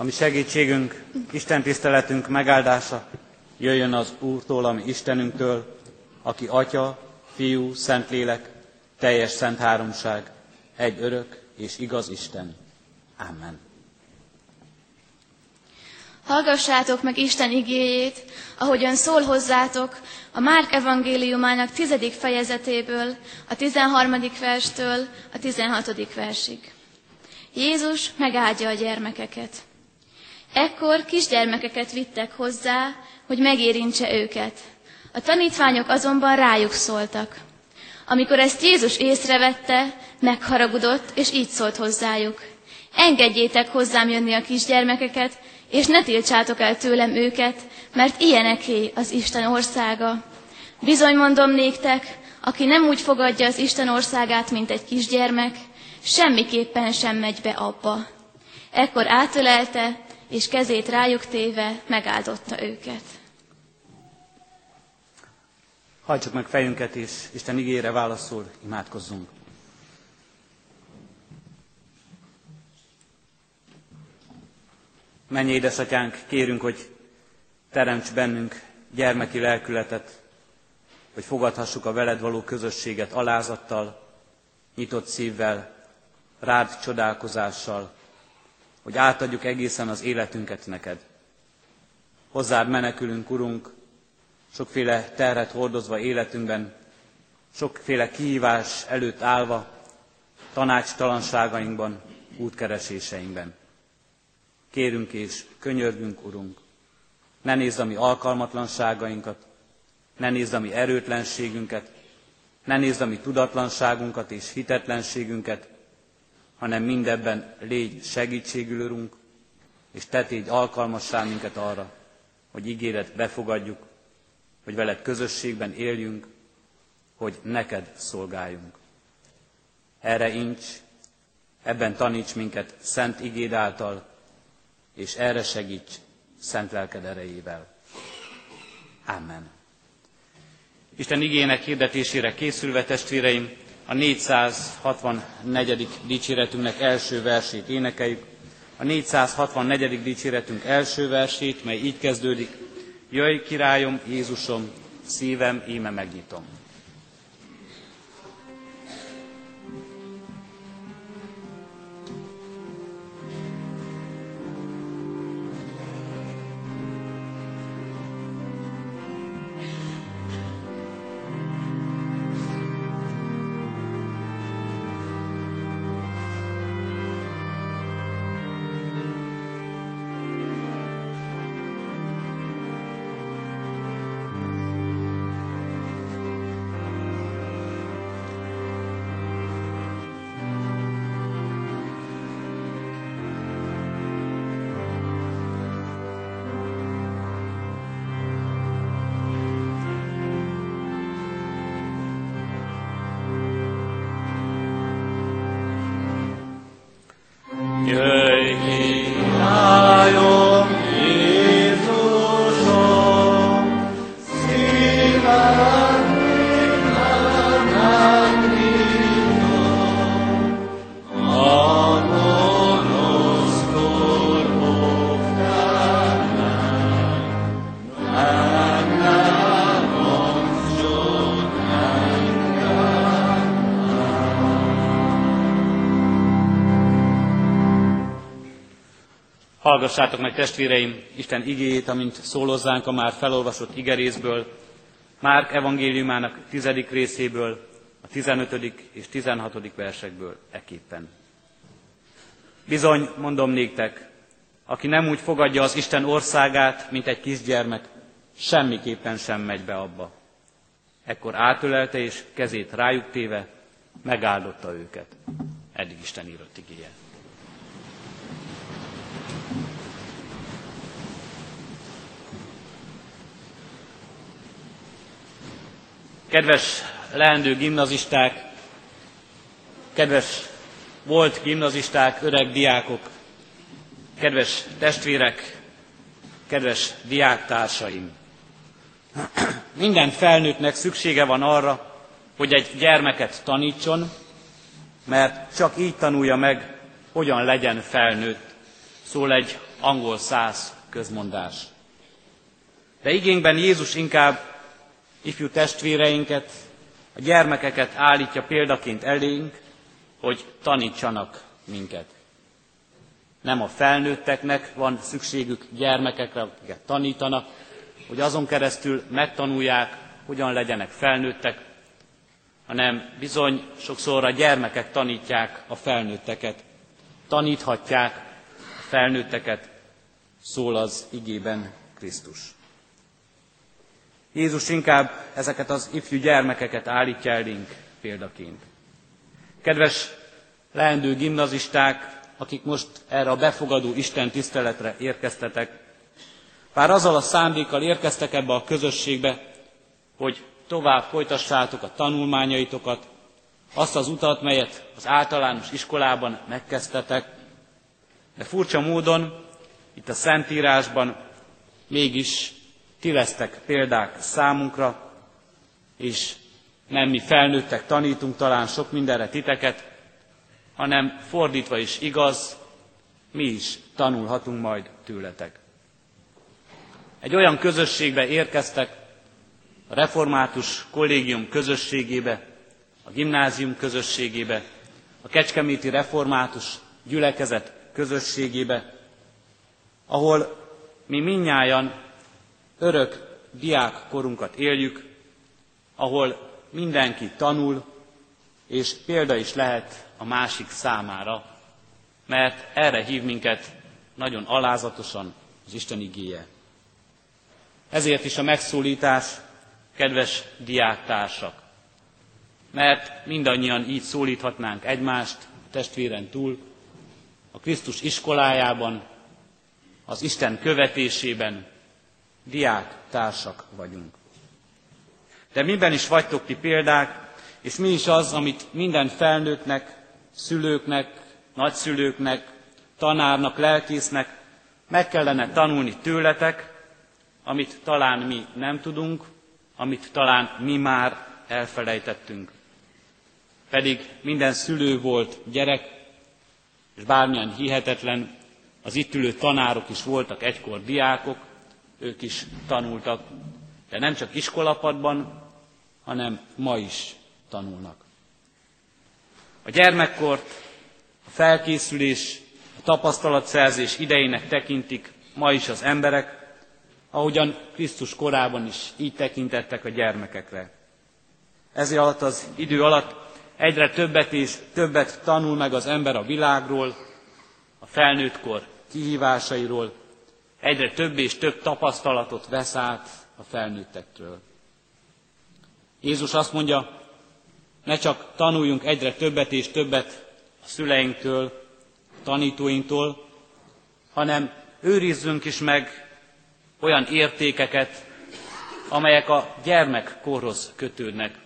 ami segítségünk, Isten tiszteletünk megáldása jöjjön az Úrtól, ami Istenünktől, aki Atya, Fiú, Szentlélek, teljes szent háromság, egy örök és igaz Isten. Amen. Hallgassátok meg Isten igéjét, ahogyan szól hozzátok a Márk evangéliumának tizedik fejezetéből, a tizenharmadik verstől a tizenhatodik versig. Jézus megáldja a gyermekeket. Ekkor kisgyermekeket vittek hozzá, hogy megérintse őket. A tanítványok azonban rájuk szóltak. Amikor ezt Jézus észrevette, megharagudott, és így szólt hozzájuk. Engedjétek hozzám jönni a kisgyermekeket, és ne tiltsátok el tőlem őket, mert ilyeneké az Isten országa. Bizony mondom néktek, aki nem úgy fogadja az Isten országát, mint egy kisgyermek, semmiképpen sem megy be abba. Ekkor átölelte, és kezét rájuk téve megáldotta őket. Hajtsuk meg fejünket, és Isten igére válaszol, imádkozzunk. Mennyi édesatyánk, kérünk, hogy teremts bennünk gyermeki lelkületet, hogy fogadhassuk a veled való közösséget alázattal, nyitott szívvel, rád csodálkozással, hogy átadjuk egészen az életünket neked. Hozzád menekülünk, Urunk, sokféle terhet hordozva életünkben, sokféle kihívás előtt állva, tanácstalanságainkban, útkereséseinkben. Kérünk és könyörgünk, Urunk, ne nézd a mi alkalmatlanságainkat, ne nézd a mi erőtlenségünket, ne nézd a mi tudatlanságunkat és hitetlenségünket, hanem mindebben légy segítségül, Urunk, és te tégy alkalmassá minket arra, hogy ígéret befogadjuk, hogy veled közösségben éljünk, hogy neked szolgáljunk. Erre incs, ebben taníts minket szent igéd által, és erre segíts szent lelked erejével. Amen. Isten igének hirdetésére készülve, testvéreim, a 464. dicséretünknek első versét énekeljük. A 464. dicséretünk első versét, mely így kezdődik. Jöjj, királyom, Jézusom, szívem íme megnyitom. Hallgassátok meg testvéreim Isten igéjét, amint szólozzánk a már felolvasott igerészből, Márk evangéliumának tizedik részéből, a 15. és 16. versekből eképpen. Bizony, mondom néktek, aki nem úgy fogadja az Isten országát, mint egy kisgyermek, semmiképpen sem megy be abba. Ekkor átölelte és kezét rájuk téve, megáldotta őket. Eddig Isten írott igéje. Kedves leendő gimnazisták, kedves volt gimnazisták, öreg diákok, kedves testvérek, kedves diáktársaim! Minden felnőttnek szüksége van arra, hogy egy gyermeket tanítson, mert csak így tanulja meg, hogyan legyen felnőtt, szól egy angol száz közmondás. De igényben Jézus inkább ifjú testvéreinket, a gyermekeket állítja példaként elénk, hogy tanítsanak minket. Nem a felnőtteknek van szükségük gyermekekre, akiket tanítanak, hogy azon keresztül megtanulják, hogyan legyenek felnőttek, hanem bizony sokszor a gyermekek tanítják a felnőtteket, taníthatják a felnőtteket, szól az igében Krisztus. Jézus inkább ezeket az ifjú gyermekeket állítja elénk példaként. Kedves leendő gimnazisták, akik most erre a befogadó Isten tiszteletre érkeztetek, bár azzal a szándékkal érkeztek ebbe a közösségbe, hogy tovább folytassátok a tanulmányaitokat, azt az utat, melyet az általános iskolában megkezdtetek, de furcsa módon itt a Szentírásban mégis ti lesztek példák számunkra, és nem mi felnőttek tanítunk talán sok mindenre titeket, hanem fordítva is igaz, mi is tanulhatunk majd tőletek. Egy olyan közösségbe érkeztek, a református kollégium közösségébe, a gimnázium közösségébe, a kecskeméti református gyülekezet közösségébe, ahol mi minnyájan örök diákkorunkat éljük, ahol mindenki tanul, és példa is lehet a másik számára, mert erre hív minket nagyon alázatosan az Isten igéje. Ezért is a megszólítás, kedves diáktársak, mert mindannyian így szólíthatnánk egymást testvéren túl, a Krisztus iskolájában, az Isten követésében diák társak vagyunk. De miben is vagytok ti példák, és mi is az, amit minden felnőttnek, szülőknek, nagyszülőknek, tanárnak, lelkésznek meg kellene tanulni tőletek, amit talán mi nem tudunk, amit talán mi már elfelejtettünk. Pedig minden szülő volt gyerek, és bármilyen hihetetlen, az itt ülő tanárok is voltak egykor diákok, ők is tanultak, de nem csak iskolapadban, hanem ma is tanulnak. A gyermekkort a felkészülés, a tapasztalatszerzés idejének tekintik ma is az emberek, ahogyan Krisztus korában is így tekintettek a gyermekekre. Ezért alatt az idő alatt egyre többet és többet tanul meg az ember a világról, a felnőttkor kihívásairól, egyre több és több tapasztalatot vesz át a felnőttektől. Jézus azt mondja, ne csak tanuljunk egyre többet és többet a szüleinktől, a tanítóinktól, hanem őrizzünk is meg olyan értékeket, amelyek a gyermekkorhoz kötődnek,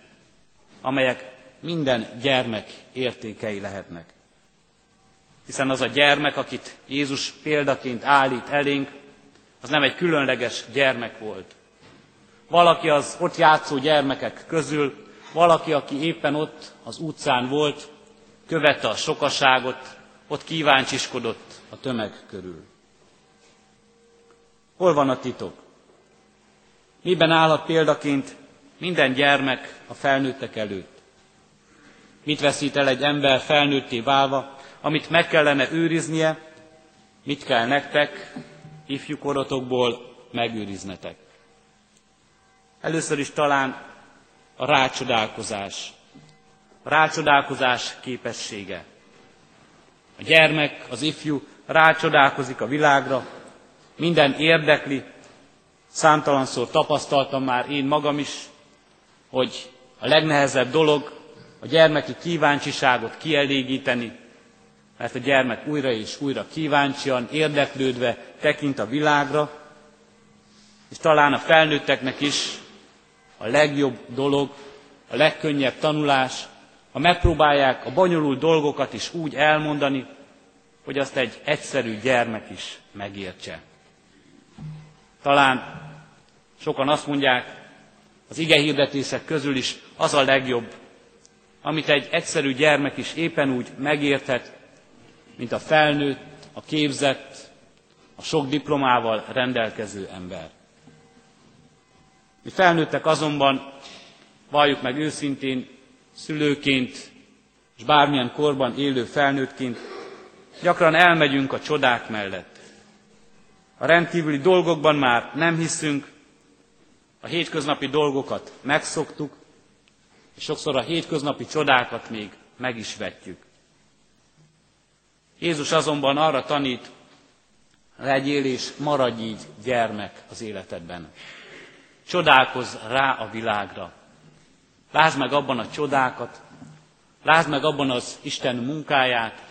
amelyek minden gyermek értékei lehetnek. Hiszen az a gyermek, akit Jézus példaként állít elénk, az nem egy különleges gyermek volt. Valaki az ott játszó gyermekek közül, valaki, aki éppen ott az utcán volt, követte a sokaságot, ott kíváncsiskodott a tömeg körül. Hol van a titok? Miben állhat példaként minden gyermek a felnőttek előtt? Mit veszít el egy ember felnőtté válva, amit meg kellene őriznie, mit kell nektek, ifjú korotokból megőriznetek? Először is talán a rácsodálkozás. A rácsodálkozás képessége. A gyermek, az ifjú rácsodálkozik a világra, minden érdekli, számtalanszor tapasztaltam már én magam is, hogy a legnehezebb dolog a gyermeki kíváncsiságot kielégíteni, mert a gyermek újra és újra kíváncsian, érdeklődve tekint a világra, és talán a felnőtteknek is a legjobb dolog, a legkönnyebb tanulás, ha megpróbálják a bonyolult dolgokat is úgy elmondani, hogy azt egy egyszerű gyermek is megértse. Talán sokan azt mondják, az ige hirdetések közül is az a legjobb, amit egy egyszerű gyermek is éppen úgy megérthet, mint a felnőtt, a képzett, sok diplomával rendelkező ember. Mi felnőttek azonban, valljuk meg őszintén, szülőként és bármilyen korban élő felnőttként, gyakran elmegyünk a csodák mellett. A rendkívüli dolgokban már nem hiszünk, a hétköznapi dolgokat megszoktuk, és sokszor a hétköznapi csodákat még meg is vetjük. Jézus azonban arra tanít, legyél és maradj így gyermek az életedben. Csodálkozz rá a világra. Lásd meg abban a csodákat, lásd meg abban az Isten munkáját,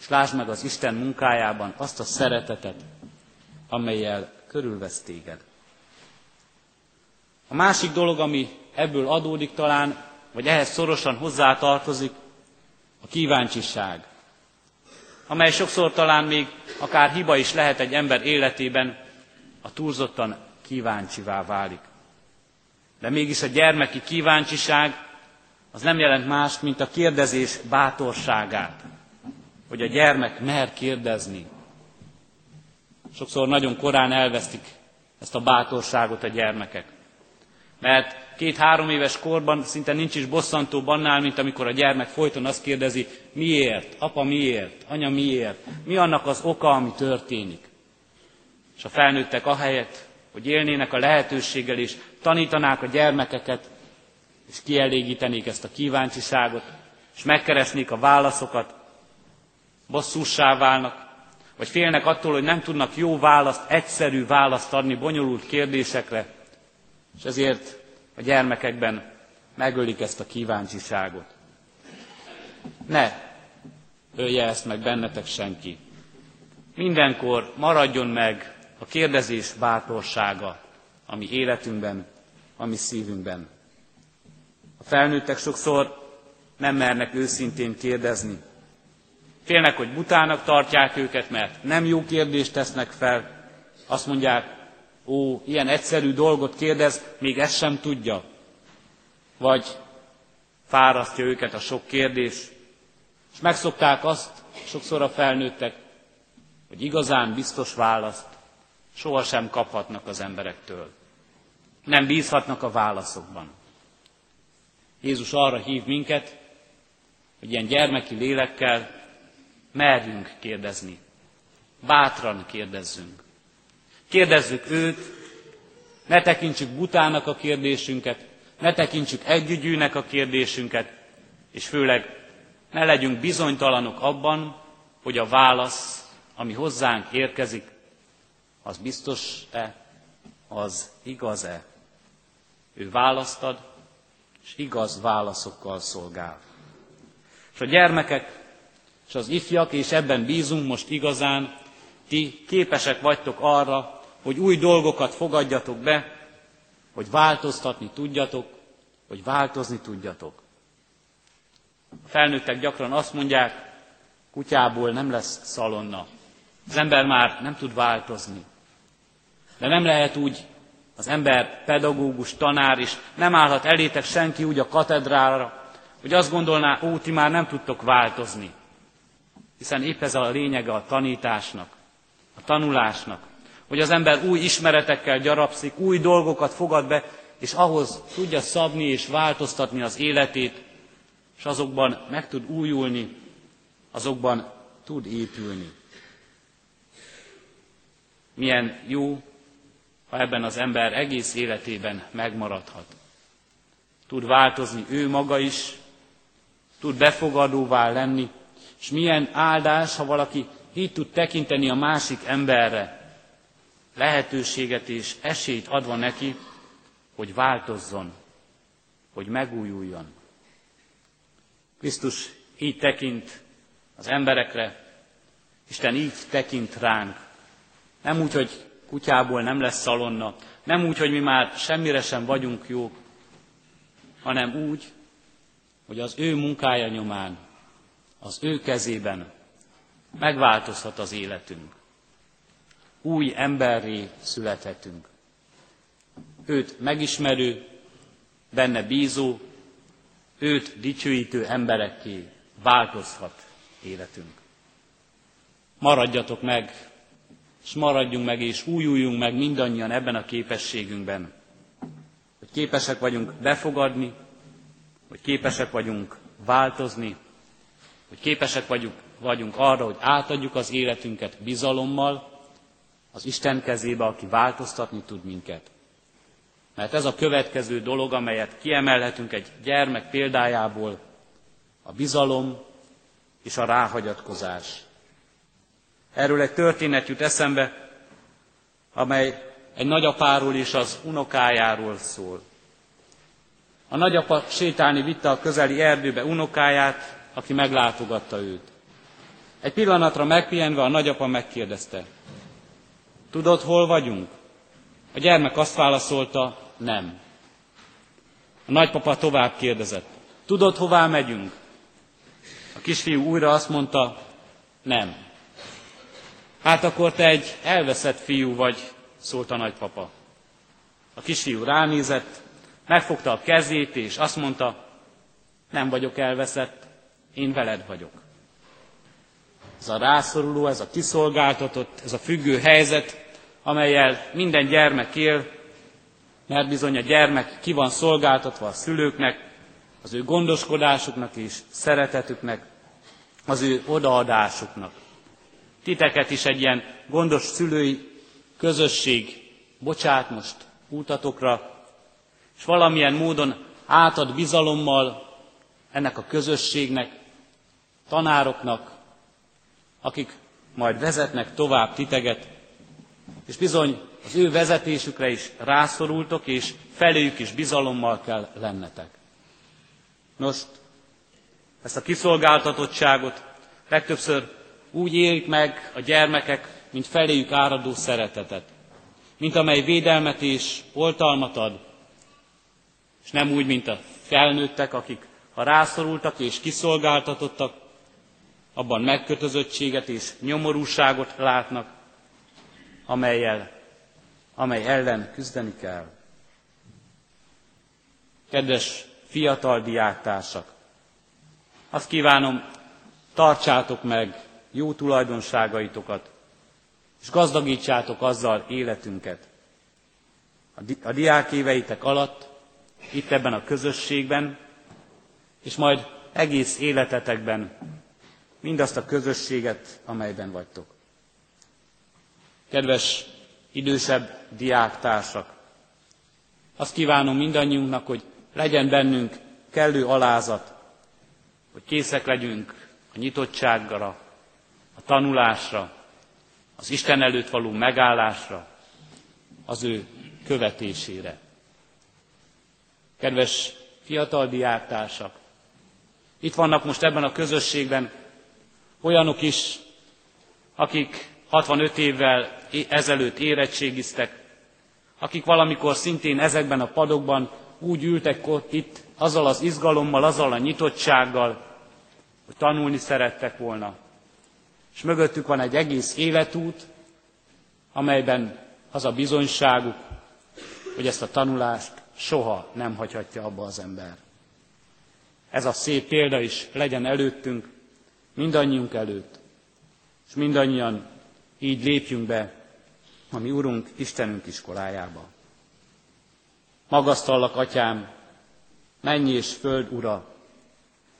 és lásd meg az Isten munkájában azt a szeretetet, amelyel körülvesz téged. A másik dolog, ami ebből adódik talán, vagy ehhez szorosan hozzátartozik, a kíváncsiság, amely sokszor talán még akár hiba is lehet egy ember életében, a túlzottan kíváncsivá válik. De mégis a gyermeki kíváncsiság az nem jelent más, mint a kérdezés bátorságát, hogy a gyermek mer kérdezni. Sokszor nagyon korán elvesztik ezt a bátorságot a gyermekek. Mert két-három éves korban szinte nincs is bosszantó annál, mint amikor a gyermek folyton azt kérdezi, miért, apa miért, anya miért, mi annak az oka, ami történik. És a felnőttek ahelyett, hogy élnének a lehetőséggel és tanítanák a gyermekeket, és kielégítenék ezt a kíváncsiságot, és megkeresnék a válaszokat, bosszúsá válnak, vagy félnek attól, hogy nem tudnak jó választ, egyszerű választ adni bonyolult kérdésekre, és ezért a gyermekekben megölik ezt a kíváncsiságot. Ne ölje ezt meg bennetek senki. Mindenkor maradjon meg a kérdezés bátorsága, ami életünkben, ami szívünkben. A felnőttek sokszor nem mernek őszintén kérdezni. Félnek, hogy butának tartják őket, mert nem jó kérdést tesznek fel. Azt mondják, ó, ilyen egyszerű dolgot kérdez, még ezt sem tudja. Vagy fárasztja őket a sok kérdés, és megszokták azt sokszor a felnőttek, hogy igazán biztos választ sohasem kaphatnak az emberektől. Nem bízhatnak a válaszokban. Jézus arra hív minket, hogy ilyen gyermeki lélekkel merjünk kérdezni. Bátran kérdezzünk. Kérdezzük őt, ne tekintsük butának a kérdésünket, ne tekintsük együgyűnek a kérdésünket, és főleg ne legyünk bizonytalanok abban, hogy a válasz, ami hozzánk érkezik, az biztos-e, az igaz-e. Ő választad, és igaz válaszokkal szolgál. És a gyermekek, és az ifjak, és ebben bízunk most igazán, ti képesek vagytok arra, hogy új dolgokat fogadjatok be, hogy változtatni tudjatok, hogy változni tudjatok. A felnőttek gyakran azt mondják, kutyából nem lesz szalonna. Az ember már nem tud változni. De nem lehet úgy az ember pedagógus, tanár is, nem állhat elétek senki úgy a katedrára, hogy azt gondolná, ó, ti már nem tudtok változni. Hiszen épp ez a lényege a tanításnak, a tanulásnak, hogy az ember új ismeretekkel gyarapszik, új dolgokat fogad be, és ahhoz tudja szabni és változtatni az életét, és azokban meg tud újulni, azokban tud épülni. Milyen jó, ha ebben az ember egész életében megmaradhat. Tud változni ő maga is, tud befogadóvá lenni, és milyen áldás, ha valaki így tud tekinteni a másik emberre, lehetőséget és esélyt adva neki, hogy változzon, hogy megújuljon. Krisztus így tekint az emberekre, Isten így tekint ránk. Nem úgy, hogy kutyából nem lesz szalonna, nem úgy, hogy mi már semmire sem vagyunk jók, hanem úgy, hogy az ő munkája nyomán, az ő kezében megváltozhat az életünk új emberré születhetünk. Őt megismerő, benne bízó, őt dicsőítő emberekké változhat életünk. Maradjatok meg és maradjunk meg, és újuljunk meg mindannyian ebben a képességünkben, hogy képesek vagyunk befogadni, hogy képesek vagyunk változni, hogy képesek vagyunk, vagyunk arra, hogy átadjuk az életünket bizalommal az Isten kezébe, aki változtatni tud minket. Mert ez a következő dolog, amelyet kiemelhetünk egy gyermek példájából, a bizalom és a ráhagyatkozás. Erről egy történet jut eszembe, amely egy nagyapáról és az unokájáról szól. A nagyapa sétálni vitte a közeli erdőbe unokáját, aki meglátogatta őt. Egy pillanatra megpihenve a nagyapa megkérdezte, tudod, hol vagyunk? A gyermek azt válaszolta, nem. A nagypapa tovább kérdezett, tudod, hová megyünk? A kisfiú újra azt mondta, nem. Hát akkor te egy elveszett fiú vagy, szólt a nagypapa. A kisfiú ránézett, megfogta a kezét, és azt mondta, nem vagyok elveszett, én veled vagyok. Ez a rászoruló, ez a kiszolgáltatott, ez a függő helyzet, amelyel minden gyermek él, mert bizony a gyermek ki van szolgáltatva a szülőknek, az ő gondoskodásuknak és szeretetüknek, az ő odaadásuknak. Titeket is egy ilyen gondos szülői közösség bocsát most útatokra, és valamilyen módon átad bizalommal ennek a közösségnek, tanároknak, akik majd vezetnek tovább titeget, és bizony az ő vezetésükre is rászorultok, és feléjük is bizalommal kell lennetek. Nos, ezt a kiszolgáltatottságot legtöbbször úgy élik meg a gyermekek, mint feléjük áradó szeretetet, mint amely védelmet és oltalmat ad, és nem úgy, mint a felnőttek, akik ha rászorultak és kiszolgáltatottak, abban megkötözöttséget és nyomorúságot látnak, amelyel, amely ellen küzdeni kell. Kedves fiatal diáktársak, azt kívánom, tartsátok meg jó tulajdonságaitokat, és gazdagítsátok azzal életünket. A, di- diák éveitek alatt, itt ebben a közösségben, és majd egész életetekben mindazt a közösséget, amelyben vagytok. Kedves idősebb diáktársak, azt kívánom mindannyiunknak, hogy legyen bennünk kellő alázat, hogy készek legyünk a nyitottságra, a tanulásra, az Isten előtt való megállásra, az ő követésére. Kedves fiatal diáktársak, itt vannak most ebben a közösségben olyanok is, akik 65 évvel ezelőtt érettségiztek, akik valamikor szintén ezekben a padokban úgy ültek itt, azzal az izgalommal, azzal a nyitottsággal, hogy tanulni szerettek volna. És mögöttük van egy egész életút, amelyben az a bizonyságuk, hogy ezt a tanulást soha nem hagyhatja abba az ember. Ez a szép példa is legyen előttünk, mindannyiunk előtt, és mindannyian így lépjünk be a mi Urunk, Istenünk iskolájába. Magasztallak, Atyám, mennyi és föld ura,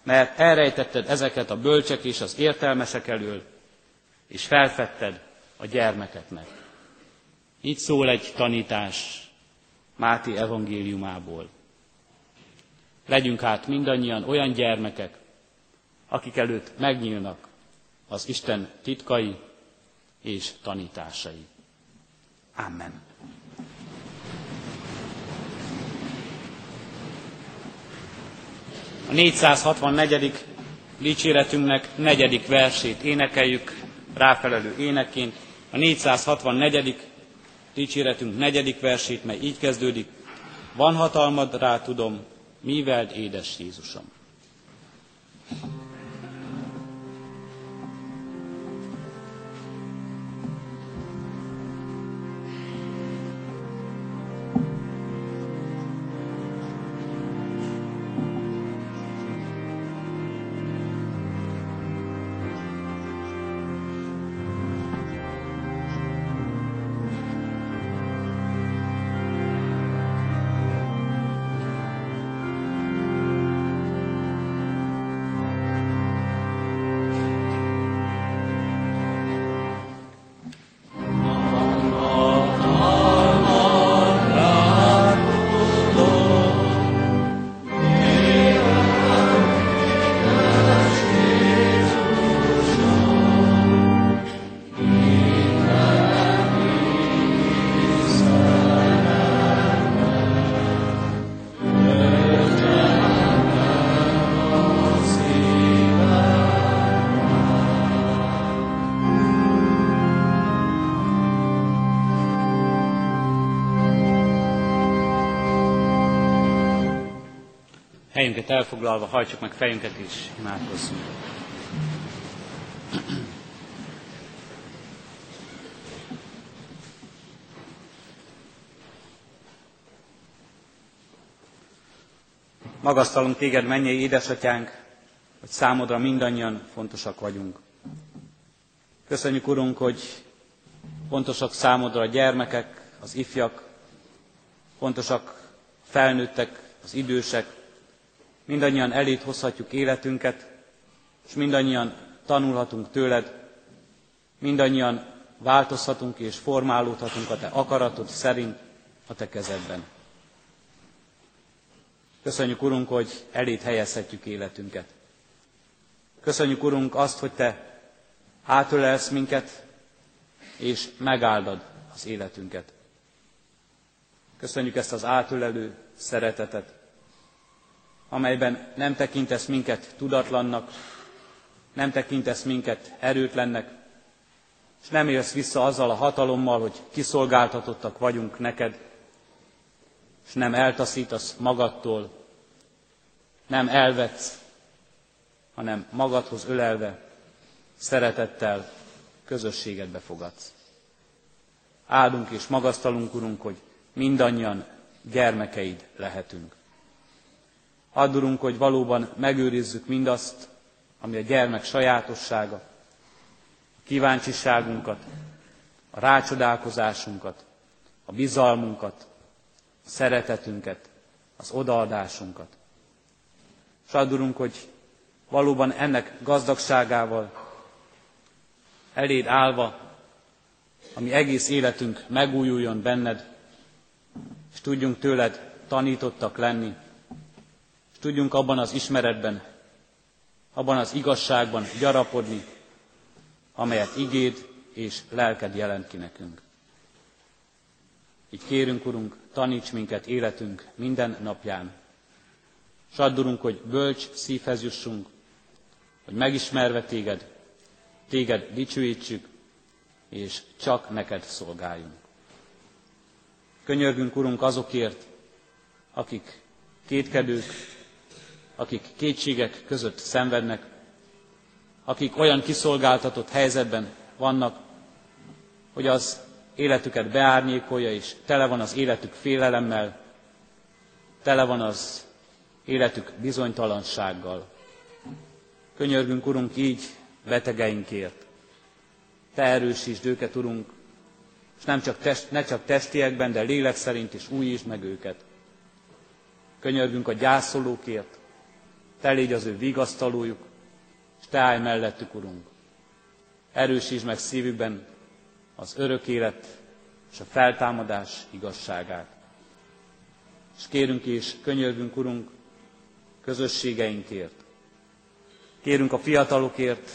mert elrejtetted ezeket a bölcsek és az értelmesek elől, és felfedted a gyermekeknek. Így szól egy tanítás Máté evangéliumából. Legyünk hát mindannyian olyan gyermekek, akik előtt megnyílnak az Isten titkai és tanításai. Amen. A 464. dicséretünknek negyedik versét énekeljük ráfelelő éneként. A 464. dicséretünk negyedik versét, mely így kezdődik. Van hatalmad rá, tudom, mivel édes Jézusom. Helyünket elfoglalva hajtsuk meg fejünket és imádkozzunk. Magasztalunk téged, mennyei édesatyánk, hogy számodra mindannyian fontosak vagyunk. Köszönjük, Urunk, hogy fontosak számodra a gyermekek, az ifjak, fontosak felnőttek, az idősek, mindannyian elét hozhatjuk életünket, és mindannyian tanulhatunk tőled, mindannyian változhatunk és formálódhatunk a te akaratod szerint a te kezedben. Köszönjük, Urunk, hogy elét helyezhetjük életünket. Köszönjük, Urunk, azt, hogy Te átölelsz minket, és megáldad az életünket. Köszönjük ezt az átölelő szeretetet, amelyben nem tekintesz minket tudatlannak, nem tekintesz minket erőtlennek, és nem élsz vissza azzal a hatalommal, hogy kiszolgáltatottak vagyunk neked, és nem eltaszítasz magadtól, nem elvetsz, hanem magadhoz ölelve, szeretettel közösségedbe fogadsz. Áldunk és magasztalunk, Urunk, hogy mindannyian gyermekeid lehetünk. Add, Urunk, hogy valóban megőrizzük mindazt, ami a gyermek sajátossága, a kíváncsiságunkat, a rácsodálkozásunkat, a bizalmunkat, a szeretetünket, az odaadásunkat. És add, Urunk, hogy valóban ennek gazdagságával eléd állva, ami egész életünk megújuljon benned, és tudjunk tőled tanítottak lenni, tudjunk abban az ismeretben, abban az igazságban gyarapodni, amelyet igéd és lelked jelent ki nekünk. Így kérünk, Urunk, taníts minket életünk minden napján, s hogy bölcs szívhez jussunk, hogy megismerve téged, téged dicsőítsük, és csak neked szolgáljunk. Könyörgünk, Urunk, azokért, akik kétkedők, akik kétségek között szenvednek, akik olyan kiszolgáltatott helyzetben vannak, hogy az életüket beárnyékolja, és tele van az életük félelemmel, tele van az életük bizonytalansággal. Könyörgünk, Urunk, így betegeinkért. Te erősítsd őket, Urunk, és nem csak test, ne csak testiekben, de lélek szerint is újítsd meg őket. Könyörgünk a gyászolókért, Te légy az ő vigasztalójuk, és Te állj mellettük, Urunk. Erősítsd meg szívükben az örök élet és a feltámadás igazságát. És kérünk és könyörgünk, Urunk, közösségeinkért. Kérünk a fiatalokért,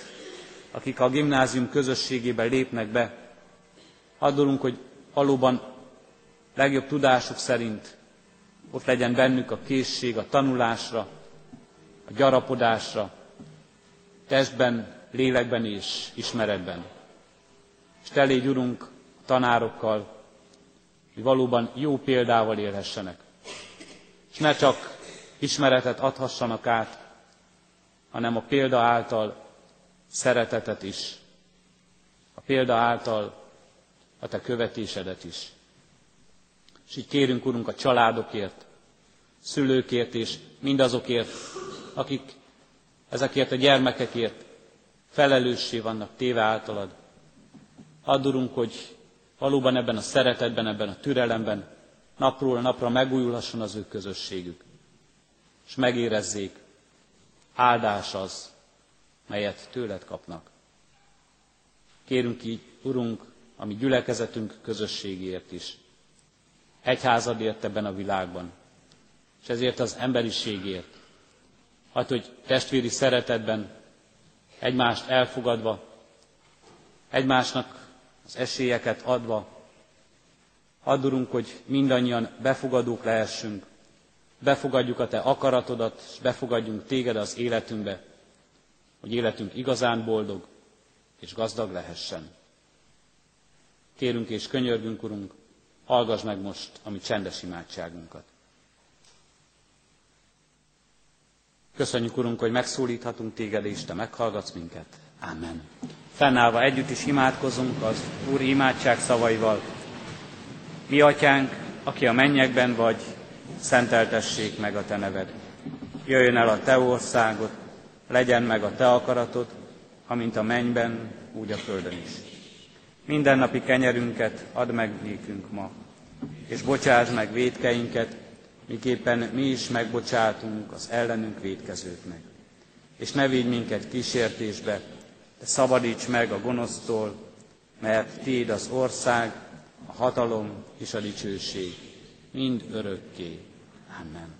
akik a gimnázium közösségébe lépnek be. Addulunk, hogy valóban legjobb tudásuk szerint ott legyen bennük a készség a tanulásra, a gyarapodásra, testben, lélekben és ismeretben. És te légy, Urunk, tanárokkal, hogy valóban jó példával élhessenek. És ne csak ismeretet adhassanak át, hanem a példa által szeretetet is, a példa által a te követésedet is. És így kérünk, Urunk, a családokért, szülőkért és mindazokért, akik ezekért a gyermekekért felelőssé vannak téve általad. Add, Urunk, hogy valóban ebben a szeretetben, ebben a türelemben napról napra megújulhasson az ő közösségük és megérezzék, áldás az, melyet tőled kapnak. Kérünk így, Urunk, a mi gyülekezetünk közösségért is. Egyházadért ebben a világban, és ezért az emberiségért. Hát, hogy testvéri szeretetben, egymást elfogadva, egymásnak az esélyeket adva, add, Urunk, hogy mindannyian befogadók lehessünk, befogadjuk a Te akaratodat, és befogadjunk Téged az életünkbe, hogy életünk igazán boldog és gazdag lehessen. Kérünk és könyörgünk, Urunk, hallgass meg most a mi csendes imádságunkat. Köszönjük, Urunk, hogy megszólíthatunk téged, és te meghallgatsz minket. Amen. Fennállva együtt is imádkozunk az Úr imádság szavaival. Mi atyánk, aki a mennyekben vagy, szenteltessék meg a te neved. Jöjjön el a te országod, legyen meg a te akaratod, amint a mennyben, úgy a földön is. Mindennapi kenyerünket add meg nékünk ma, és bocsáss meg védkeinket, miképpen mi is megbocsátunk az ellenünk védkezőknek. És ne vigy minket kísértésbe, de szabadíts meg a gonosztól, mert Téd az ország, a hatalom és a dicsőség, mind örökké. Amen.